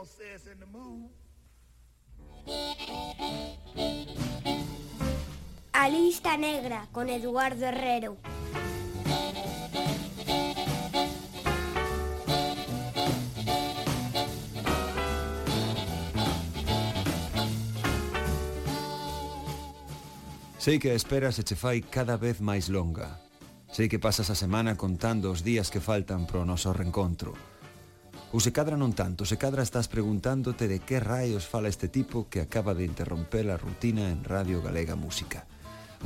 gonna say it's in the mood. A lista negra con Eduardo Herrero. Sei que a espera se che fai cada vez máis longa. Sei que pasas a semana contando os días que faltan pro noso reencontro. Ou se cadra non tanto, se cadra estás preguntándote de que raios fala este tipo que acaba de interromper a rutina en Radio Galega Música.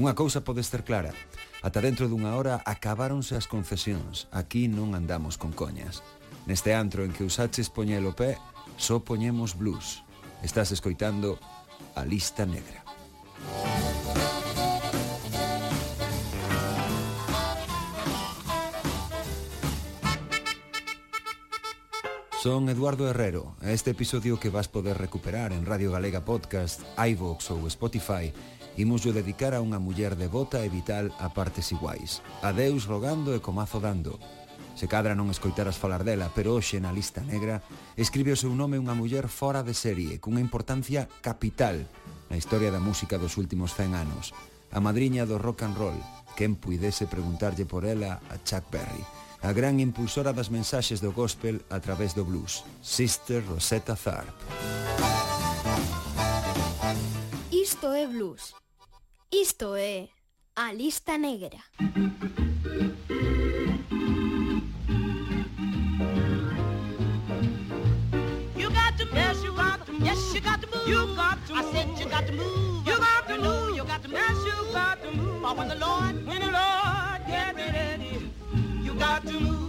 Unha cousa pode ser clara, ata dentro dunha hora acabáronse as concesións, aquí non andamos con coñas. Neste antro en que usaches poñelo o pé, só poñemos blues. Estás escoitando a lista negra. Música Son Eduardo Herrero. Este episodio que vas poder recuperar en Radio Galega Podcast, iVoox ou Spotify imos yo dedicar a unha muller devota e vital a partes iguais. A Deus rogando e comazo dando. Se cadra non escoitaras falar dela, pero hoxe na lista negra escribe o seu nome unha muller fora de serie, cunha importancia capital na historia da música dos últimos 100 anos. A madriña do rock and roll, quen puidese preguntarlle por ela a Chuck Berry a gran impulsora das mensaxes do gospel a través do blues, Sister Rosetta Tharpe. Isto é blues. Isto é a lista negra. You got to move. Yes, you got to move. Yes, you got to move. You got to move. I said you got to move. You got to move. You got to move. Yes, you got to move. For when the Lord, when the Lord I do.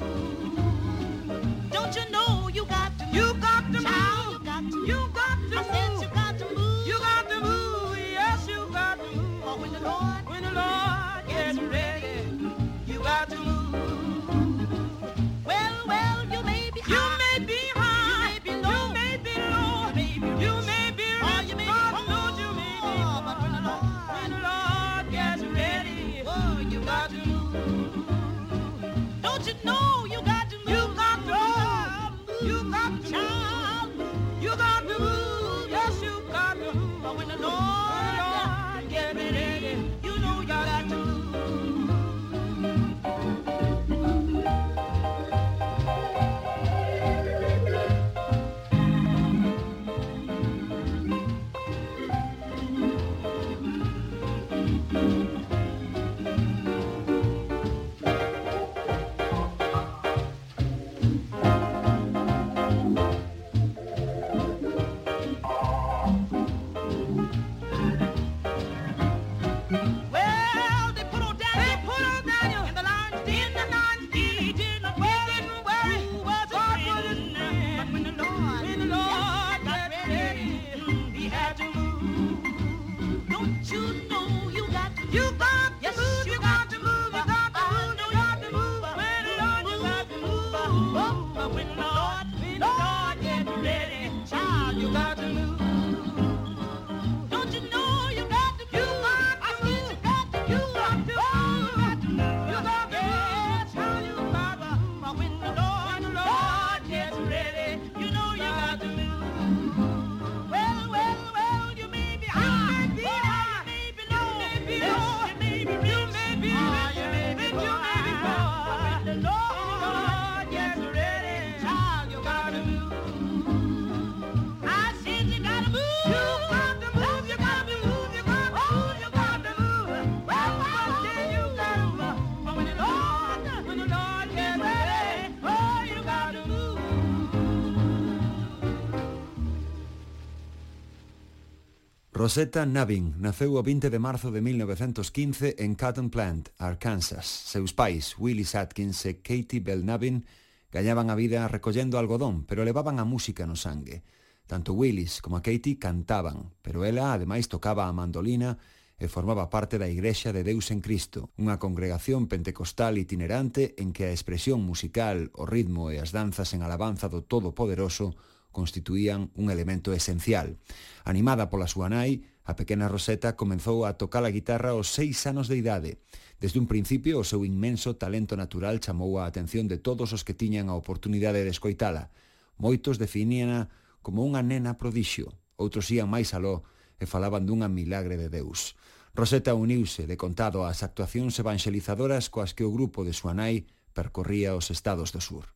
Rosetta Navin naceu o 20 de marzo de 1915 en Cotton Plant, Arkansas. Seus pais, Willis Atkins e Katie Bell Navin, gañaban a vida recollendo algodón, pero levaban a música no sangue. Tanto Willis como a Katie cantaban, pero ela ademais tocaba a mandolina e formaba parte da Igrexa de Deus en Cristo, unha congregación pentecostal itinerante en que a expresión musical, o ritmo e as danzas en alabanza do Todopoderoso constituían un elemento esencial. Animada pola súa nai, a pequena Rosetta comenzou a tocar a guitarra aos seis anos de idade. Desde un principio, o seu inmenso talento natural chamou a atención de todos os que tiñan a oportunidade de escoitala. Moitos definíana como unha nena prodixio, outros ían máis aló e falaban dunha milagre de Deus. Rosetta uniuse, de contado, ás actuacións evangelizadoras coas que o grupo de súa nai percorría os estados do sur.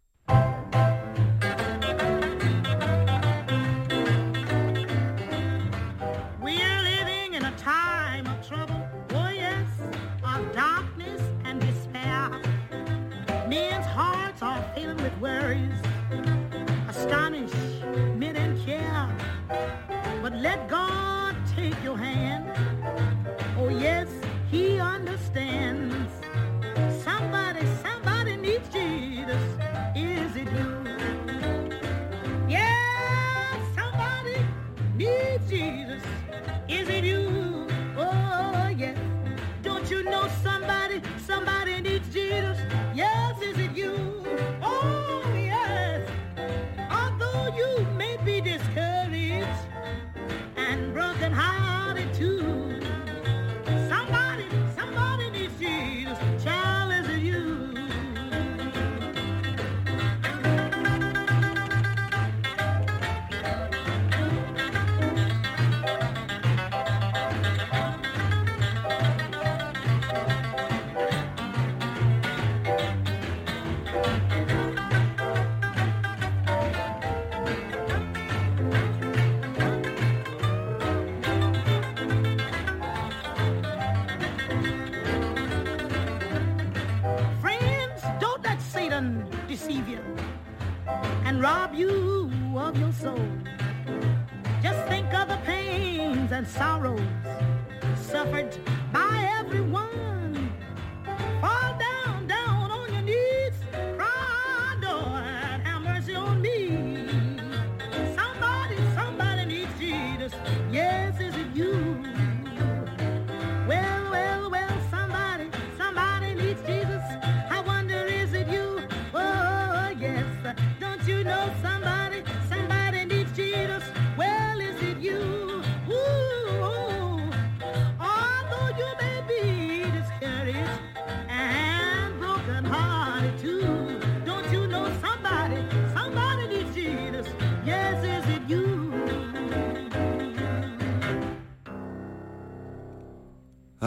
Let God take your hand. Oh yes, He understands.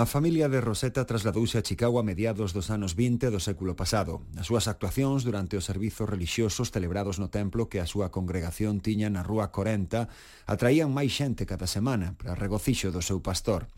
A familia de Rosetta trasladouse a Chicago a mediados dos anos 20 do século pasado. As súas actuacións durante os servizos religiosos celebrados no templo que a súa congregación tiña na Rúa 40 atraían máis xente cada semana para regocixo do seu pastor.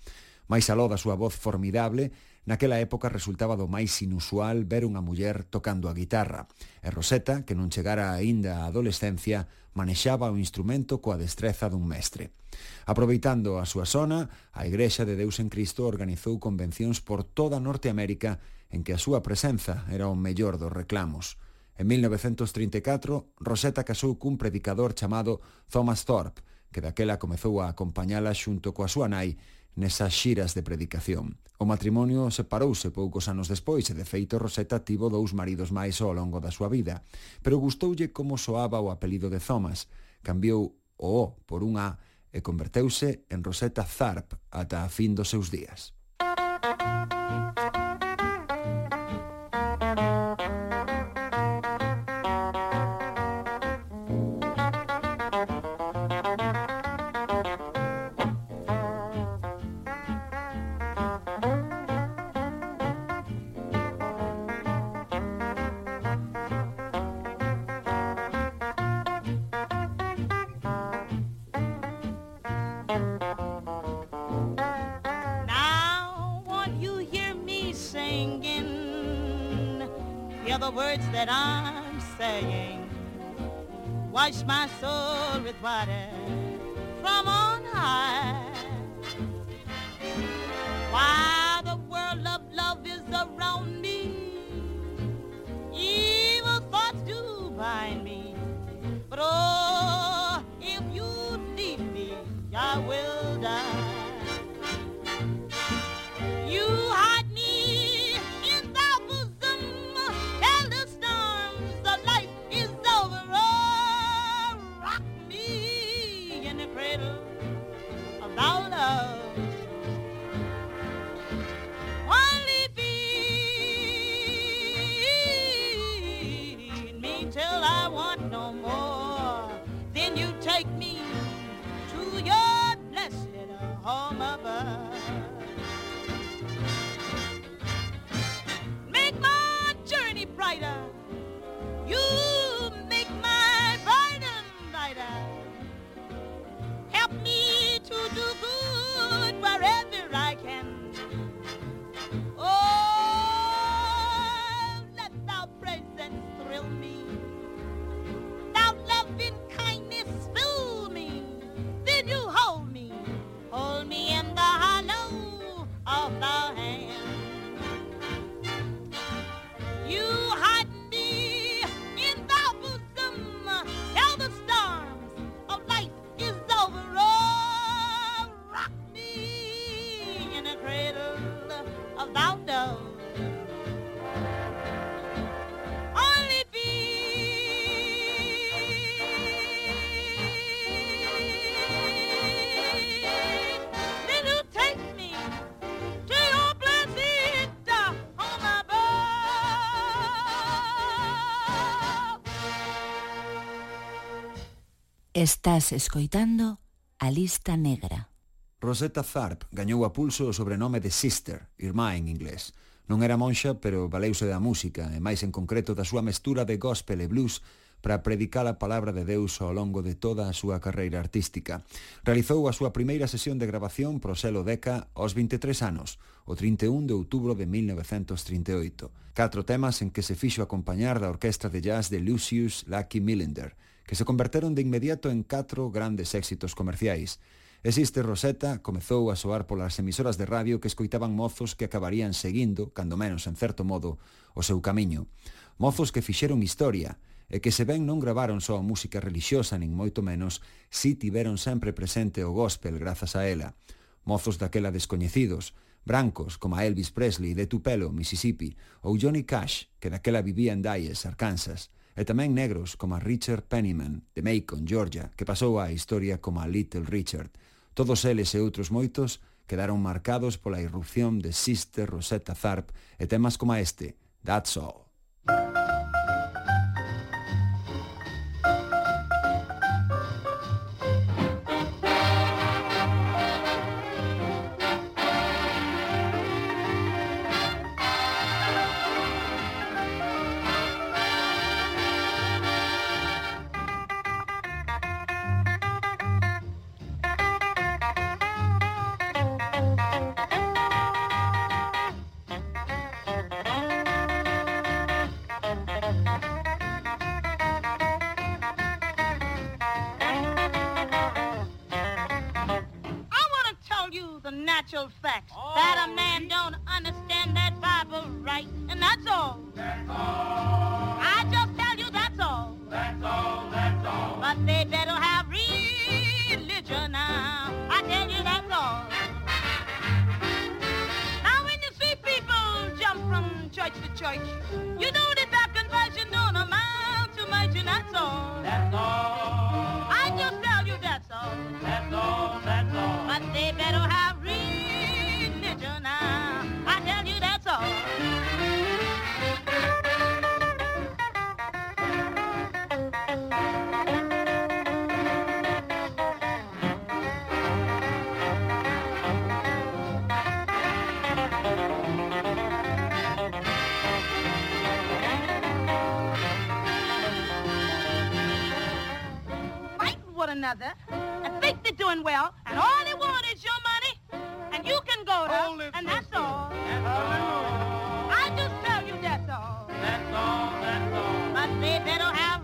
Mais aló da súa voz formidable, Naquela época resultaba do máis inusual ver unha muller tocando a guitarra, e Rosetta, que non chegara aínda á adolescencia, manexaba o instrumento coa destreza dun mestre. Aproveitando a súa zona, a Igrexa de Deus en Cristo organizou convencións por toda Norteamérica en que a súa presenza era o mellor dos reclamos. En 1934, Rosetta casou cun predicador chamado Thomas Thorpe, que daquela comezou a acompañala xunto coa súa nai nesas xiras de predicación. O matrimonio separouse poucos anos despois e de feito Rosetta tivo dous maridos máis ao longo da súa vida, pero gustoulle como soaba o apelido de Thomas. Cambiou o O por unha e converteuse en Rosetta Tharp ata a fin dos seus días. Estás escoitando a lista negra. Rosetta Tharpe gañou a pulso o sobrenome de Sister, irmá en inglés. Non era monxa, pero valeuse da música, e máis en concreto da súa mestura de gospel e blues, para predicar a palabra de Deus ao longo de toda a súa carreira artística. Realizou a súa primeira sesión de grabación pro selo Deca aos 23 anos, o 31 de outubro de 1938. Catro temas en que se fixo acompañar da orquestra de jazz de Lucius Lucky Millender, que se converteron de inmediato en catro grandes éxitos comerciais. Existe Rosetta comezou a soar polas emisoras de radio que escoitaban mozos que acabarían seguindo, cando menos en certo modo, o seu camiño. Mozos que fixeron historia e que se ben non gravaron só música religiosa, nin moito menos, si tiveron sempre presente o gospel grazas a ela. Mozos daquela descoñecidos, brancos como Elvis Presley de Tupelo, Mississippi, ou Johnny Cash, que daquela vivía en Dallas, Arkansas e tamén negros como Richard Penniman, de Macon, Georgia, que pasou á historia como a Little Richard. Todos eles e outros moitos quedaron marcados pola irrupción de Sister Rosetta Tharpe e temas como este, That's All. That's All. To the natural facts that a man don't understand that Bible right, and that's all. That's all. I just tell you that's all. That's all. That's all. But they better have religion now. I tell you that's all. Now when you see people jump from church to church, you know that that conversion don't amount to much, and that's all. That's all. Another and think they're doing well, and all they want is your money, and you can go to, and that's all. I just tell you that's all. That's all, that's all. But they better have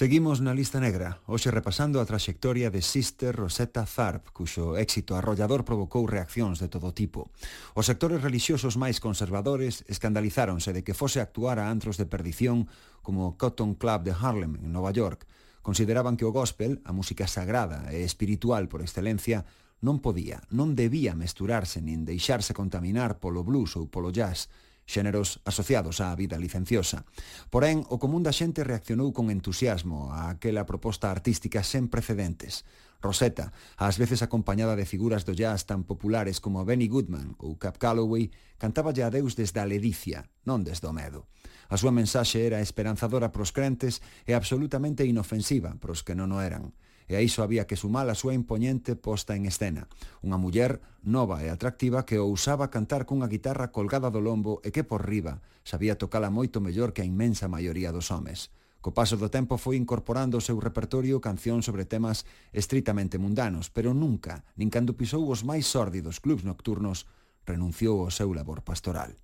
Seguimos na lista negra, hoxe repasando a traxectoria de Sister Rosetta Tharpe, cuxo éxito arrollador provocou reaccións de todo tipo. Os sectores religiosos máis conservadores escandalizáronse de que fose actuar a antros de perdición como o Cotton Club de Harlem, en Nova York. Consideraban que o gospel, a música sagrada e espiritual por excelencia, non podía, non debía mesturarse nin deixarse contaminar polo blues ou polo jazz, xéneros asociados á vida licenciosa. Porén, o común da xente reaccionou con entusiasmo a aquela proposta artística sen precedentes. Rosetta, ás veces acompañada de figuras do jazz tan populares como Benny Goodman ou Cap Calloway, cantaba a Deus desde a ledicia, non desde o medo. A súa mensaxe era esperanzadora pros crentes e absolutamente inofensiva pros que non o eran e a iso había que sumar a súa impoñente posta en escena. Unha muller nova e atractiva que ousaba cantar cunha guitarra colgada do lombo e que por riba sabía tocala moito mellor que a inmensa maioría dos homes. Co paso do tempo foi incorporando ao seu repertorio cancións sobre temas estritamente mundanos, pero nunca, nin cando pisou os máis sórdidos clubs nocturnos, renunciou ao seu labor pastoral.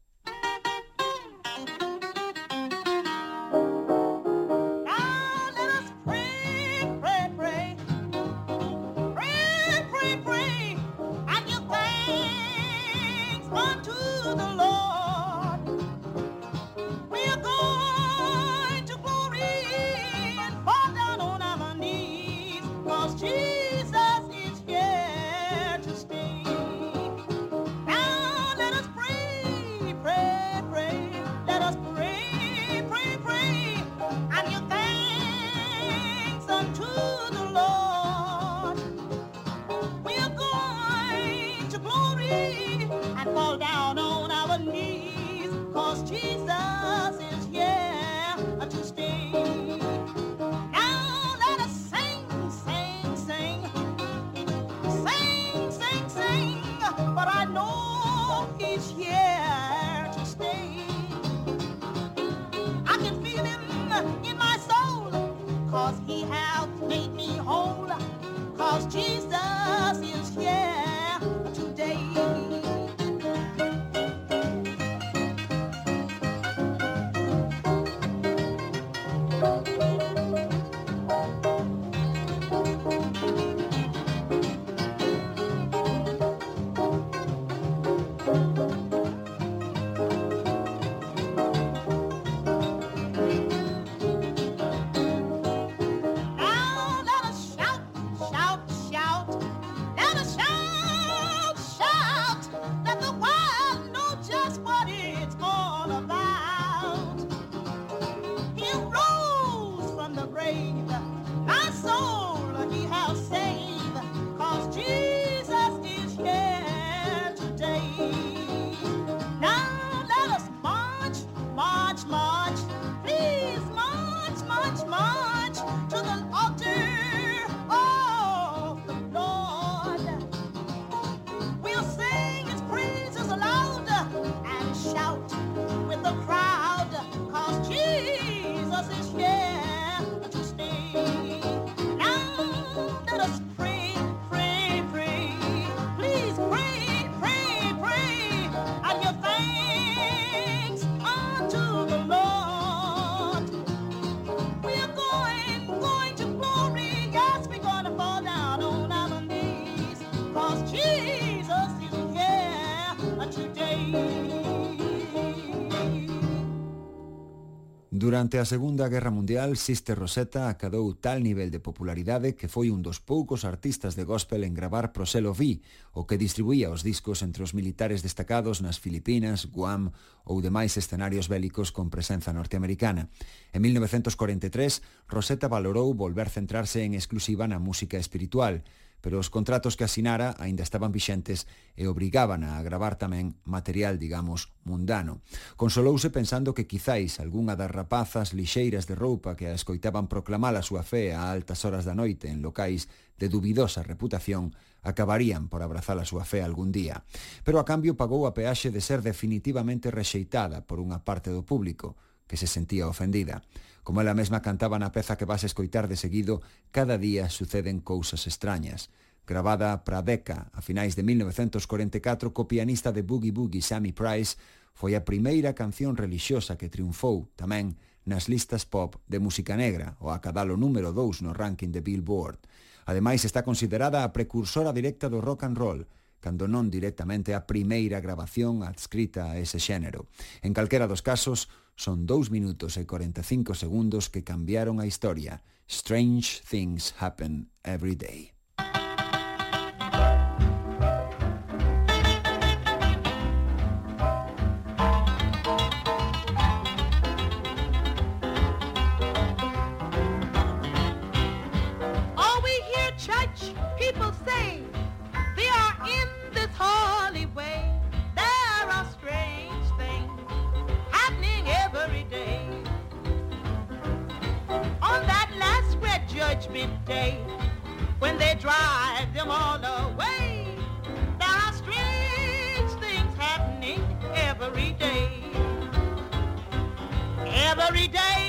Durante a Segunda Guerra Mundial, Sister Rosetta acadou tal nivel de popularidade que foi un dos poucos artistas de gospel en gravar Proselo V, o que distribuía os discos entre os militares destacados nas Filipinas, Guam ou demais escenarios bélicos con presenza norteamericana. En 1943, Rosetta valorou volver centrarse en exclusiva na música espiritual, pero os contratos que asinara aínda estaban vixentes e obrigaban a gravar tamén material, digamos, mundano. Consolouse pensando que quizáis algunha das rapazas lixeiras de roupa que a escoitaban proclamar a súa fe a altas horas da noite en locais de dubidosa reputación acabarían por abrazar a súa fe algún día. Pero a cambio pagou a peaxe de ser definitivamente rexeitada por unha parte do público, que se sentía ofendida. Como ela mesma cantaba na peza que vas escoitar de seguido, cada día suceden cousas extrañas. Gravada para Decca a finais de 1944 co pianista de Boogie Boogie Sammy Price, foi a primeira canción relixiosa que triunfou tamén nas listas pop de música negra o acadalo número 2 no ranking de Billboard. Ademais, está considerada a precursora directa do rock and roll, cando non directamente a primeira grabación adscrita a ese xénero. En calquera dos casos, son 2 minutos e 45 segundos que cambiaron a historia. Strange things happen every day. People say, they are in this holy way. Judgment day, when they drive them all away, there are strange things happening every day. Every day.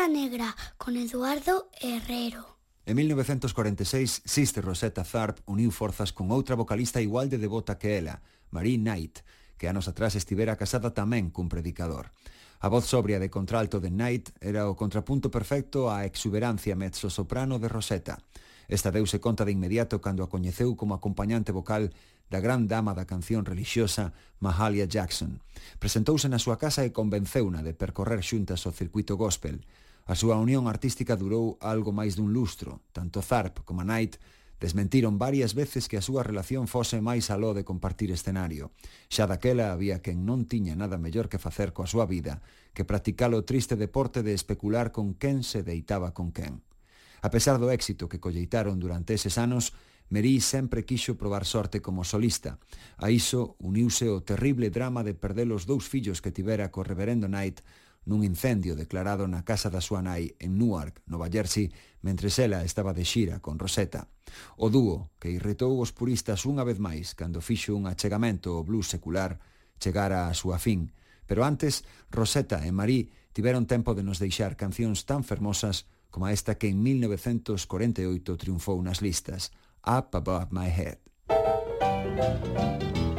Roseta Negra con Eduardo Herrero. En 1946, Sister Rosetta Tharp uniu forzas con outra vocalista igual de devota que ela, Marie Knight, que anos atrás estivera casada tamén cun predicador. A voz sobria de contralto de Knight era o contrapunto perfecto á exuberancia mezzosoprano de Rosetta. Esta deuse conta de inmediato cando a coñeceu como acompañante vocal da gran dama da canción relixiosa Mahalia Jackson. Presentouse na súa casa e convenceuna de percorrer xuntas o circuito gospel. A súa unión artística durou algo máis dun lustro. Tanto Zarp como Knight desmentiron varias veces que a súa relación fose máis aló de compartir escenario. Xa daquela había quen non tiña nada mellor que facer coa súa vida que practicar o triste deporte de especular con quen se deitaba con quen. A pesar do éxito que colleitaron durante eses anos, Merí sempre quixo probar sorte como solista. A iso uniuse o terrible drama de perder os dous fillos que tivera co reverendo Knight nun incendio declarado na casa da súa nai en Newark, Nova Jersey, mentre ela estaba de xira con Rosetta. O dúo, que irritou os puristas unha vez máis cando fixo un achegamento ao blues secular, chegara a súa fin. Pero antes, Rosetta e Marie tiveron tempo de nos deixar cancións tan fermosas como esta que en 1948 triunfou nas listas, Up Above My Head. Thank you.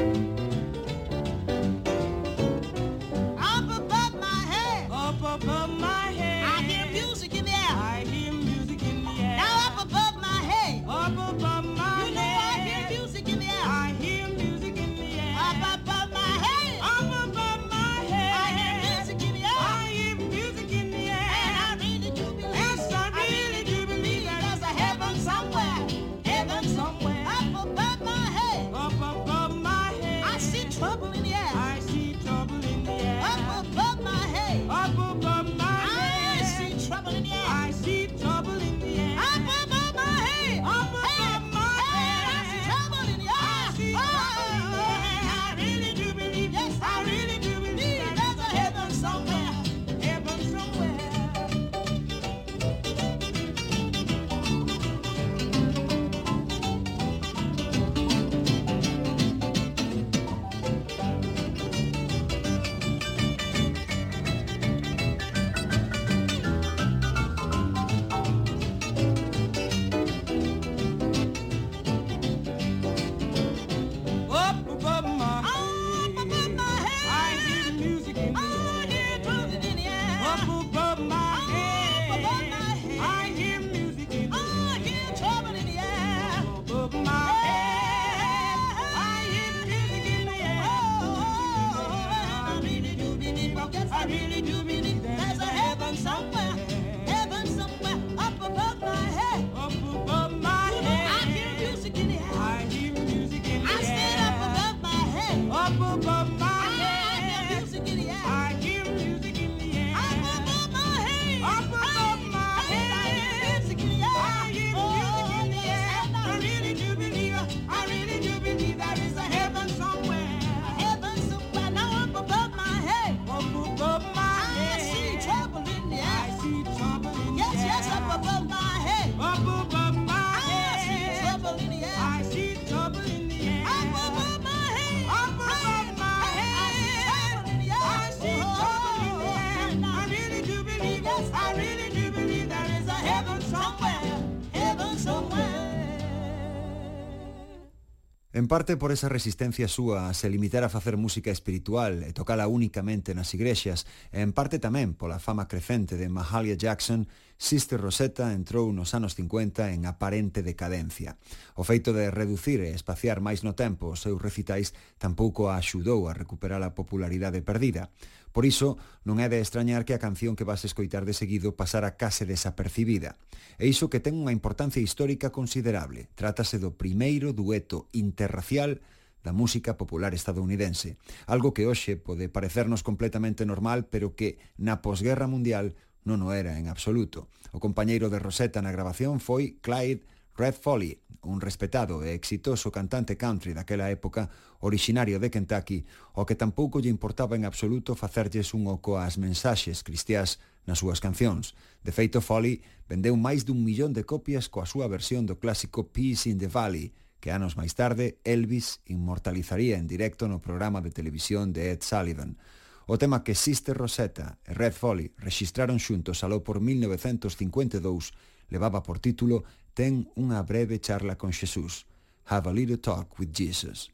parte por esa resistencia súa a se limitar a facer música espiritual e tocala únicamente nas igrexas, e en parte tamén pola fama crecente de Mahalia Jackson, Sister Rosetta entrou nos anos 50 en aparente decadencia. O feito de reducir e espaciar máis no tempo os seus recitais tampouco a axudou a recuperar a popularidade perdida. Por iso, non é de extrañar que a canción que vas escoitar de seguido pasara case desapercibida. E iso que ten unha importancia histórica considerable. Trátase do primeiro dueto interracial da música popular estadounidense, algo que hoxe pode parecernos completamente normal, pero que na posguerra mundial non o era en absoluto. O compañeiro de Rosetta na grabación foi Clyde Red Foley, un respetado e exitoso cantante country daquela época, orixinario de Kentucky, ao que tampouco lle importaba en absoluto facerlles un oco ás mensaxes cristiás nas súas cancións. De feito, Foley vendeu máis dun millón de copias coa súa versión do clásico Peace in the Valley, que anos máis tarde Elvis inmortalizaría en directo no programa de televisión de Ed Sullivan. O tema que Sister Rosetta e Red Foley registraron xuntos aló por 1952 levaba por título Ten unha breve charla con Xesús. Have a little talk with Jesus.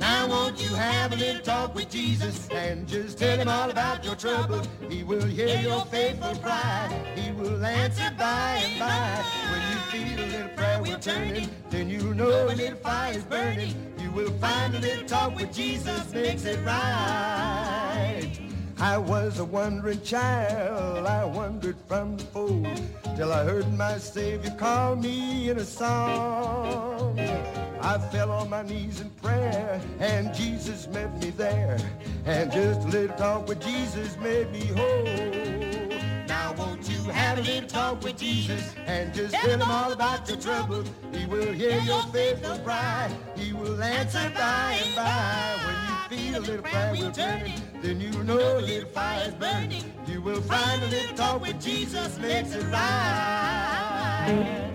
Now won't you have a little talk with Jesus and just tell him all about your trouble. He will hear your faithful cry. He will answer by and by. When you feel a little prayer will turning, then you know a little fire is burning. You will find a little talk with Jesus makes it right. I was a wandering child, I wandered from the fold till I heard my Savior call me in a song. I fell on my knees in prayer and Jesus met me there. And just a little talk with Jesus made me whole. Now won't you have a little talk with Jesus and just tell him all about your troubles. He will hear your faithful cry. He will answer by and by. Feel a little prayer will turning, then you know a little fire is burning. You will find a little talk with Jesus makes it right.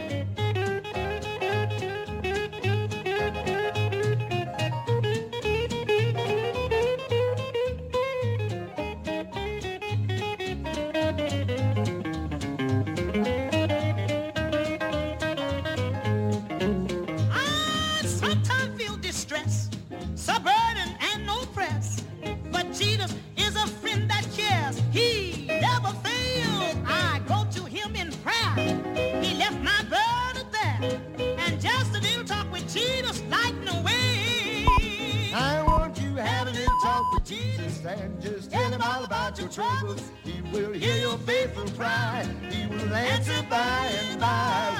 and just tell him all about your troubles. He will hear your faithful cry. He will answer by and by.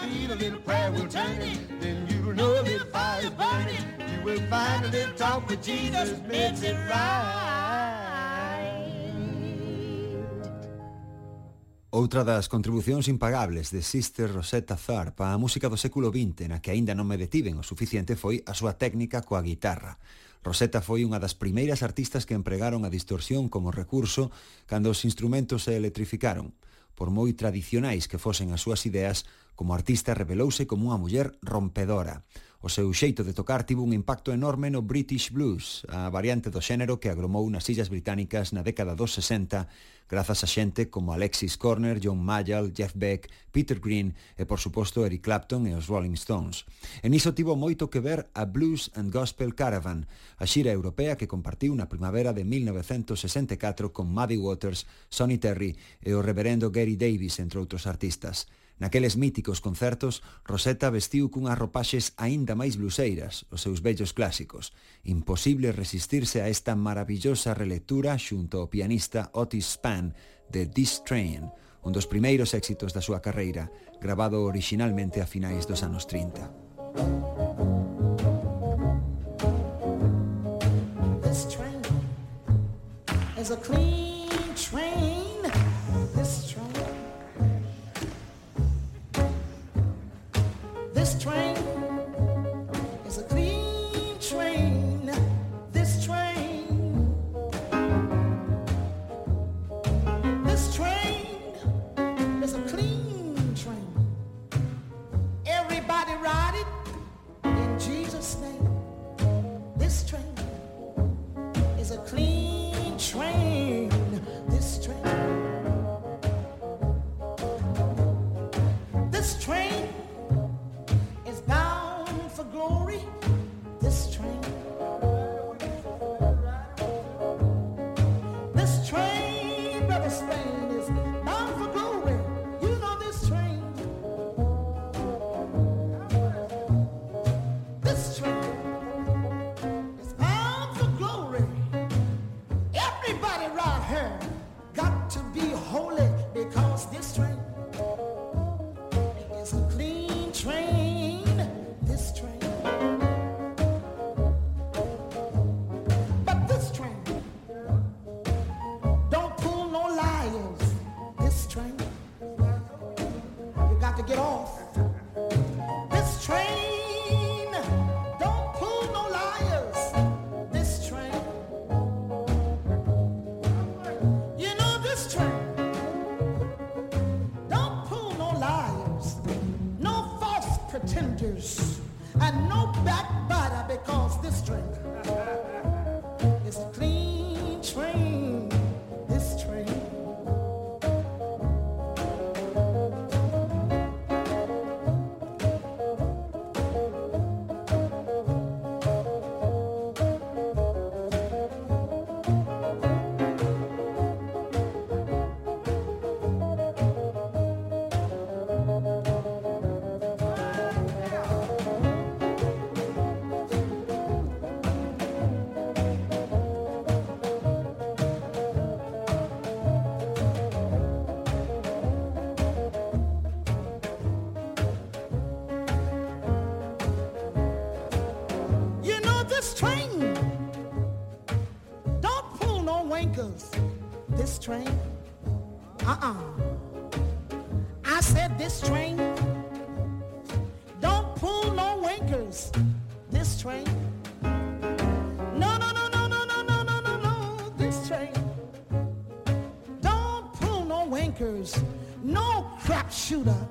When you feel a little prayer will turn it, then you'll know a little fire burning. You will find a little talk with Jesus makes it right. Outra das contribucións impagables de Sister Rosetta Tharpe á música do século XX na que aínda non me detiven o suficiente foi a súa técnica coa guitarra. Rosetta foi unha das primeiras artistas que empregaron a distorsión como recurso cando os instrumentos se electrificaron. Por moi tradicionais que fosen as súas ideas, como artista revelouse como unha muller rompedora. O seu xeito de tocar tivo un impacto enorme no British Blues, a variante do xénero que agromou nas illas británicas na década dos 60 grazas a xente como Alexis Corner, John Mayall, Jeff Beck, Peter Green e, por suposto, Eric Clapton e os Rolling Stones. E niso tivo moito que ver a Blues and Gospel Caravan, a xira europea que compartiu na primavera de 1964 con Muddy Waters, Sonny Terry e o reverendo Gary Davis, entre outros artistas. Naqueles míticos concertos, Rosetta vestiu cunhas ropaxes aínda máis bluseiras, os seus vellos clásicos. Imposible resistirse a esta maravillosa relectura xunto ao pianista Otis Spann de This Train, un dos primeiros éxitos da súa carreira, grabado originalmente a finais dos anos 30. This train is a clean train. This train is a clean train don't pull no wankers. This train, uh-uh. I said this train don't pull no wankers. This train. No, no, no, no, no, no, no, no, no, no. This train don't pull no wankers, no crap shooter,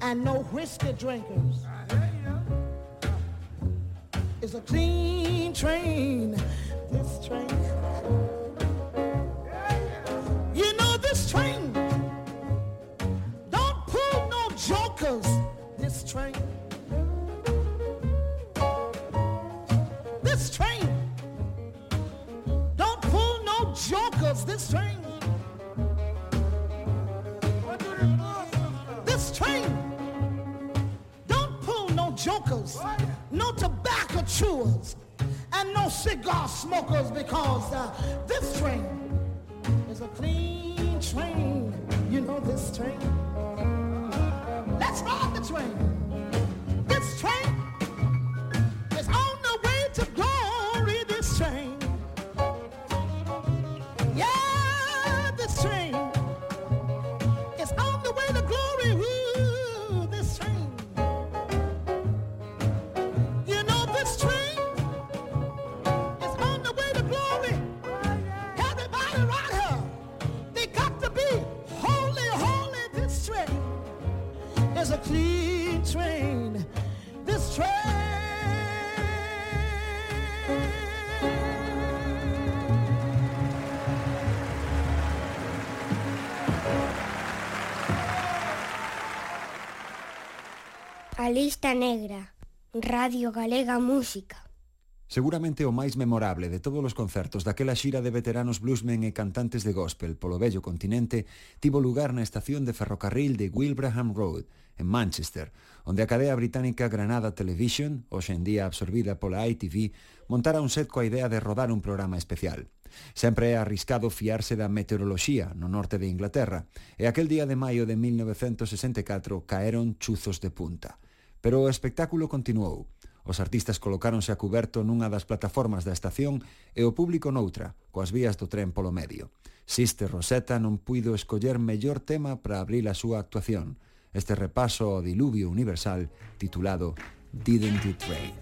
and no whiskey drinkers. It's A lista negra, Radio Galega Música. Seguramente o máis memorable de todos os concertos daquela xira de veteranos bluesmen e cantantes de gospel polo vello continente tivo lugar na estación de ferrocarril de Wilbraham Road, en Manchester, onde a cadea británica Granada Television, hoxe en día absorbida pola ITV, montara un set coa idea de rodar un programa especial. Sempre é arriscado fiarse da meteoroloxía no norte de Inglaterra, e aquel día de maio de 1964 caeron chuzos de punta. Pero o espectáculo continuou. Os artistas colocáronse a cuberto nunha das plataformas da estación e o público noutra, coas vías do tren polo medio. Siste Rosetta non puido escoller mellor tema para abrir a súa actuación. Este repaso ao diluvio universal titulado Didn't It Rain.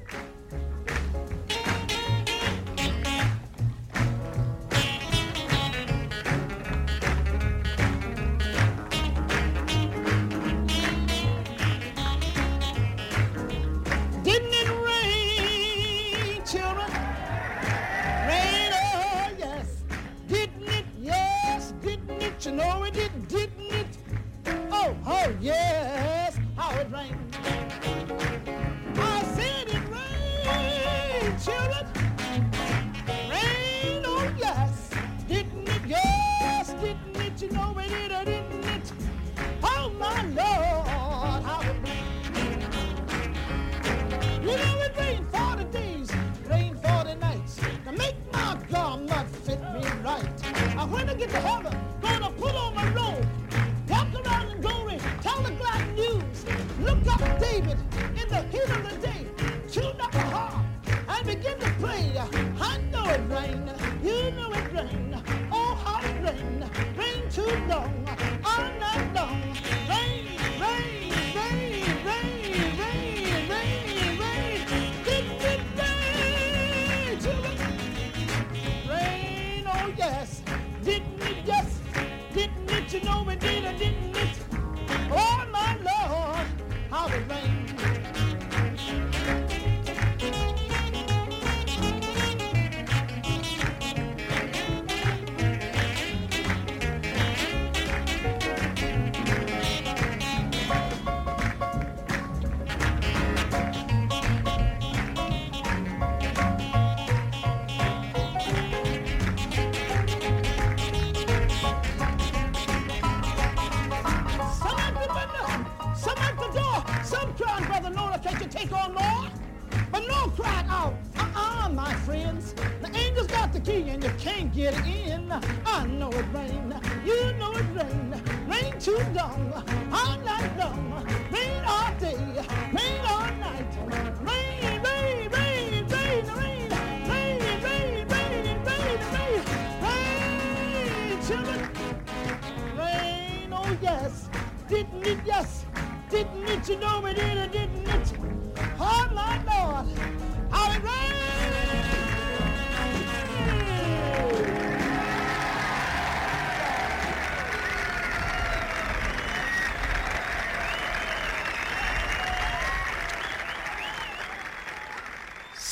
Oh, yes, how it rained. I said it children. Rain, yes. Didn't it? Yes, didn't it? You know it did, didn't it? Oh my Lord, how it. You know it rained 40 days, rained 40 nights. To make my garment fit me right. I get to heaven,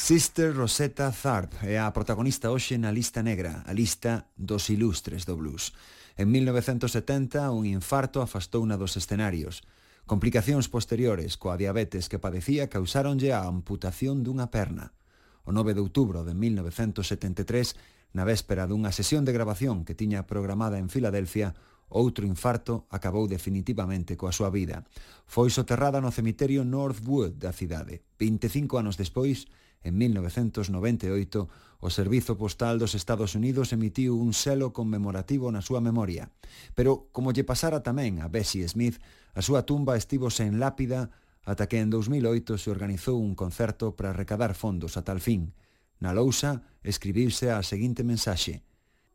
Sister Rosetta Tharpe é a protagonista hoxe na lista negra, a lista dos ilustres do blues. En 1970, un infarto afastouna dos escenarios. Complicacións posteriores coa diabetes que padecía causáronlle a amputación dunha perna. O 9 de outubro de 1973, na véspera dunha sesión de grabación que tiña programada en Filadelfia, outro infarto acabou definitivamente coa súa vida. Foi soterrada no cemiterio Northwood da cidade. 25 anos despois, En 1998, o Servizo Postal dos Estados Unidos emitiu un selo conmemorativo na súa memoria. Pero, como lle pasara tamén a Bessie Smith, a súa tumba estivo sen lápida ata que en 2008 se organizou un concerto para recadar fondos a tal fin. Na lousa escribiuse a seguinte mensaxe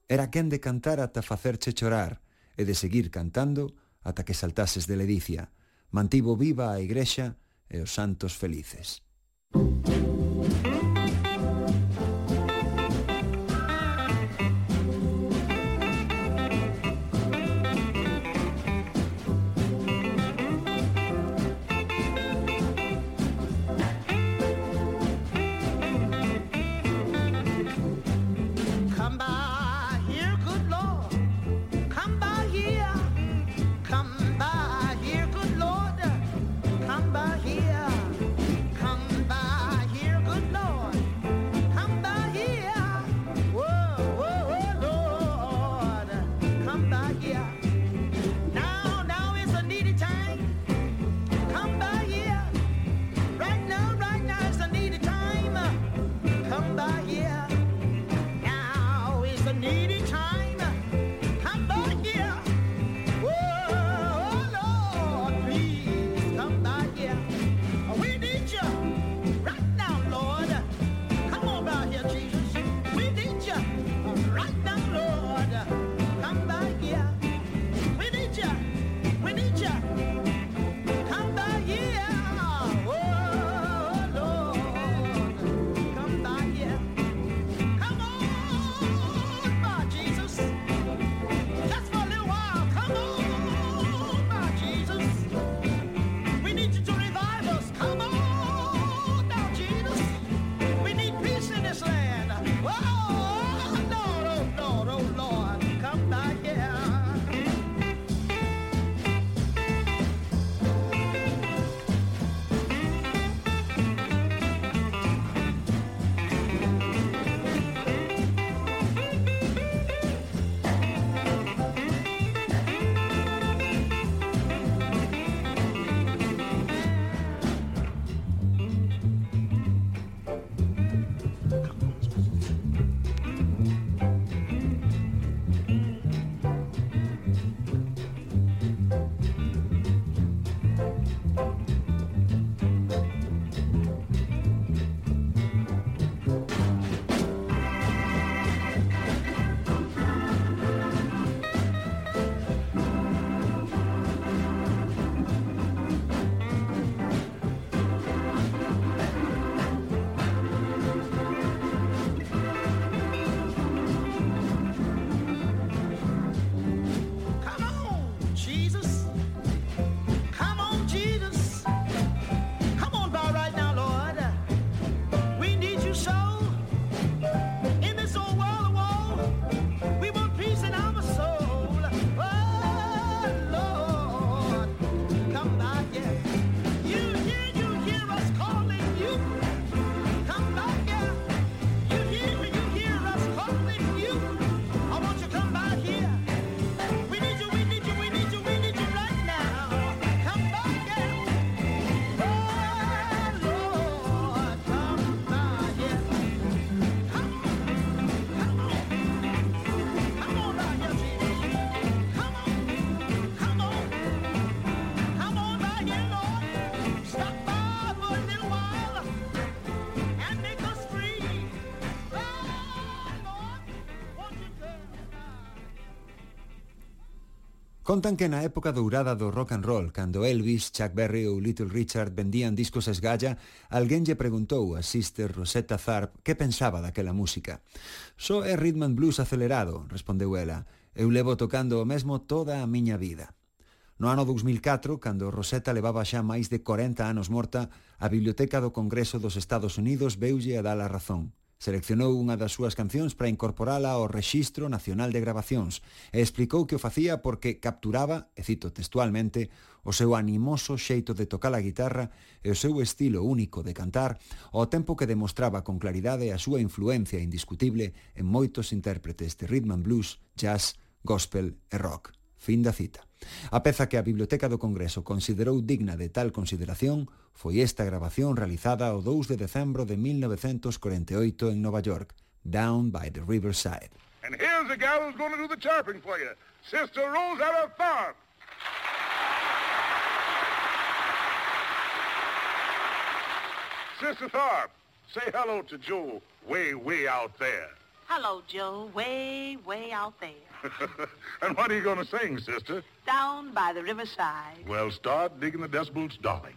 Era quen de cantar ata facerche chorar e de seguir cantando ata que saltases de ledicia. Mantivo viva a igrexa e os santos felices. a needy time. Contan que na época dourada do rock and roll, cando Elvis, Chuck Berry ou Little Richard vendían discos a esgalla, alguén lle preguntou a Sister Rosetta Tharpe que pensaba daquela música. Só é rhythm and blues acelerado, respondeu ela. Eu levo tocando o mesmo toda a miña vida. No ano 2004, cando Rosetta levaba xa máis de 40 anos morta, a Biblioteca do Congreso dos Estados Unidos veulle a dar a razón. Seleccionou unha das súas cancións para incorporala ao Rexistro Nacional de Grabacións e explicou que o facía porque capturaba, e cito textualmente, o seu animoso xeito de tocar a guitarra e o seu estilo único de cantar, ao tempo que demostraba con claridade a súa influencia indiscutible en moitos intérpretes de rhythm and blues, jazz, gospel e rock. Fin da cita. A peza que a Biblioteca do Congreso considerou digna de tal consideración foi esta grabación realizada o 2 de decembro de 1948 en Nova York, Down by the Riverside. And here's a gal who's going to do the chirping for you. Sister Rosetta Tharp. Sister Tharp, say hello to Joe way, way out there. Hello, Joe. Way, way out there. and what are you going to sing, sister? Down by the riverside. Well, start digging the decibels, darling.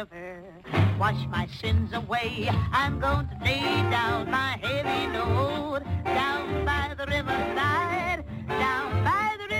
River. Wash my sins away. I'm going to lay down my heavy load. Down by the riverside. Down by the riverside.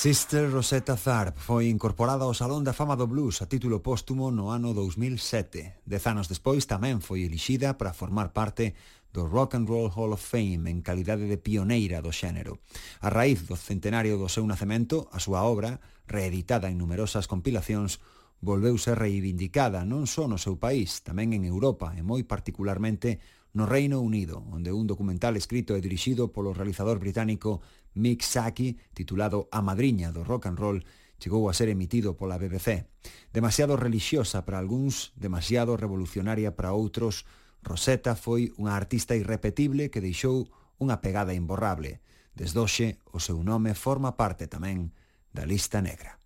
Sister Rosetta Tharpe foi incorporada ao Salón da Fama do Blues a título póstumo no ano 2007. Dez anos despois tamén foi elixida para formar parte do Rock and Roll Hall of Fame en calidade de pioneira do xénero. A raíz do centenario do seu nacemento, a súa obra, reeditada en numerosas compilacións, volveu ser reivindicada non só no seu país, tamén en Europa e moi particularmente no Reino Unido, onde un documental escrito e dirixido polo realizador británico Mick Saki, titulado A Madriña do Rock and Roll, chegou a ser emitido pola BBC. Demasiado relixiosa para algúns, demasiado revolucionaria para outros, Rosetta foi unha artista irrepetible que deixou unha pegada imborrable. Desdoxe, o seu nome forma parte tamén da lista negra.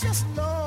just know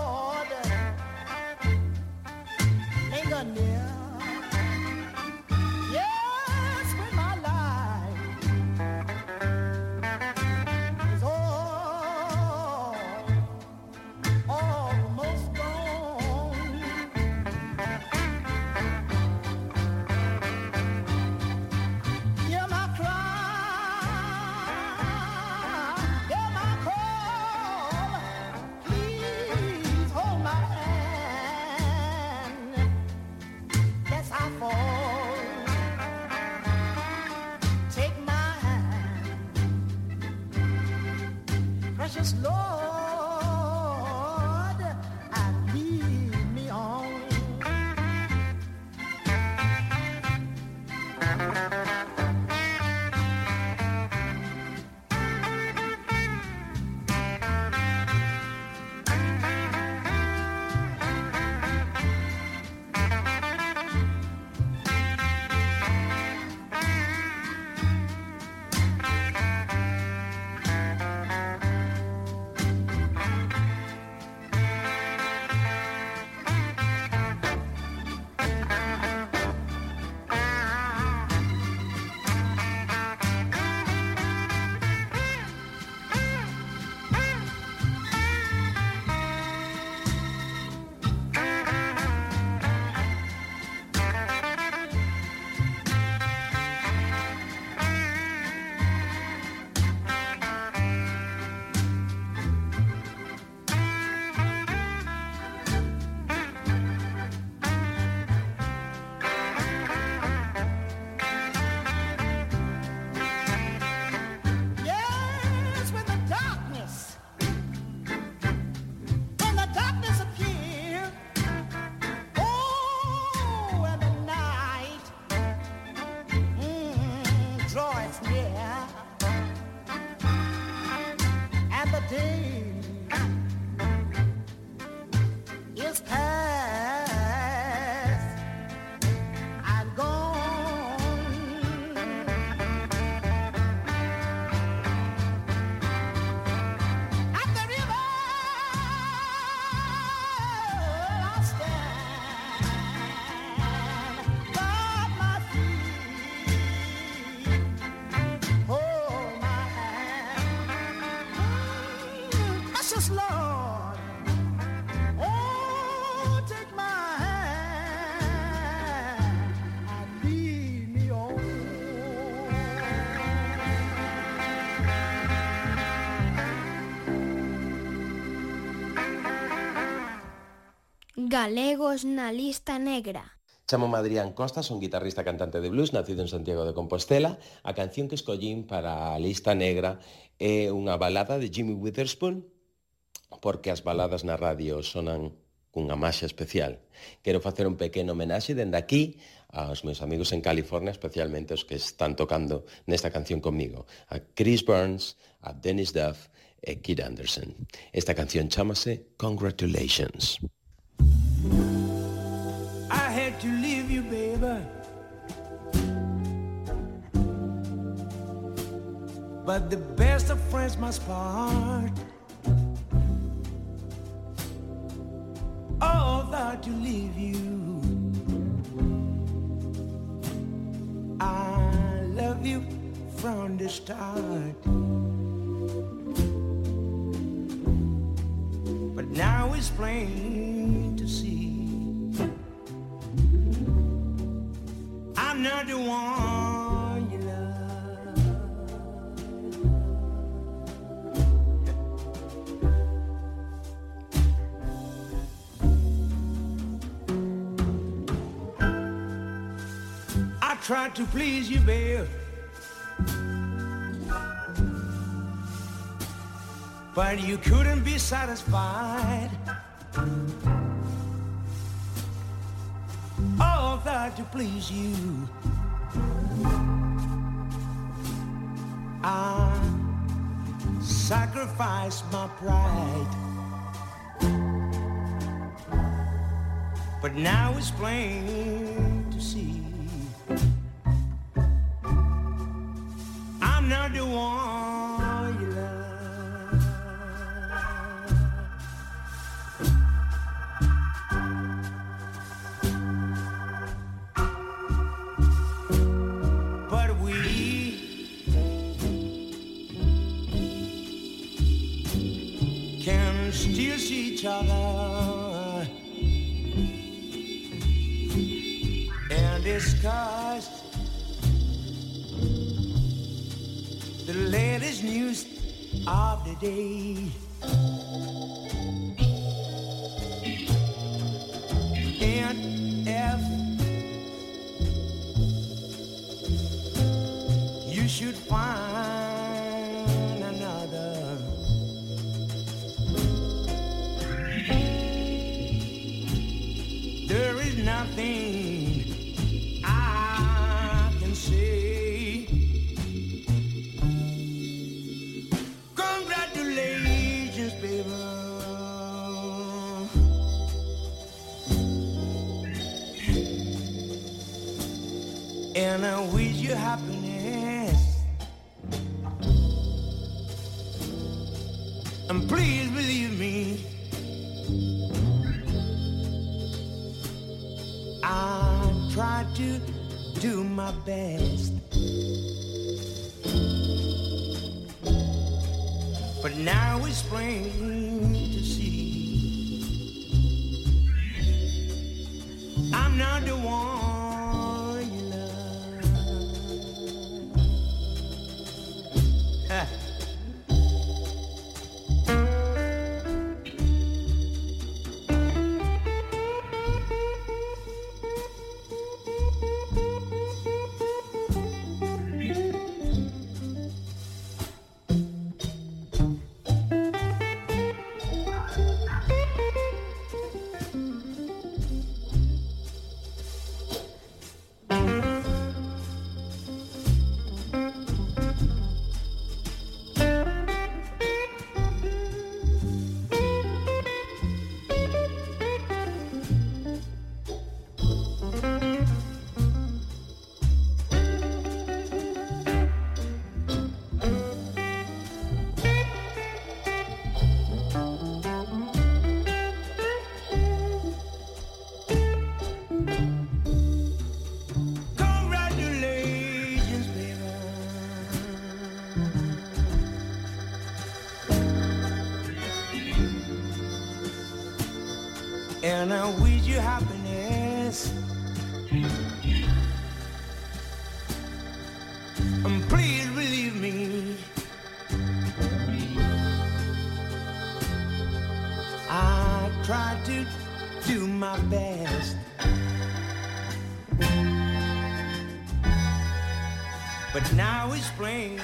Galegos na lista negra. Chamo Adrián Costa, son guitarrista cantante de blues, nacido en Santiago de Compostela. A canción que escollín para a lista negra é unha balada de Jimmy Witherspoon, porque as baladas na radio sonan cunha maxa especial. Quero facer un pequeno homenaxe dende aquí aos meus amigos en California, especialmente os que están tocando nesta canción comigo, a Chris Burns, a Dennis Duff e Kid Anderson. Esta canción chamase Congratulations. Congratulations. I had to leave you, baby. But the best of friends must part. Oh, thought to leave you. I love you from the start. But now it's plain see I'm not the one you love. I tried to please you, babe. But you couldn't be satisfied. That to please you. I sacrificed my pride. But now it's plain to see. Day. explain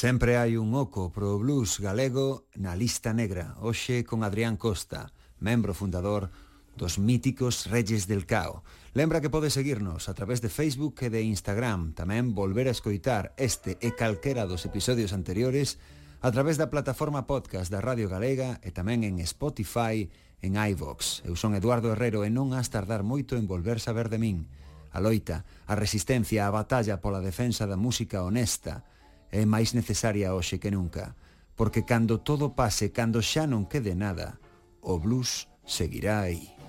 Sempre hai un oco pro blues galego na lista negra, hoxe con Adrián Costa, membro fundador dos míticos Reyes del Cao. Lembra que podes seguirnos a través de Facebook e de Instagram, tamén volver a escoitar este e calquera dos episodios anteriores a través da plataforma podcast da Radio Galega e tamén en Spotify, en iVox. Eu son Eduardo Herrero e non has tardar moito en volver saber de min. A loita, a resistencia, a batalla pola defensa da música honesta, é máis necesaria hoxe que nunca, porque cando todo pase, cando xa non quede nada, o blues seguirá aí.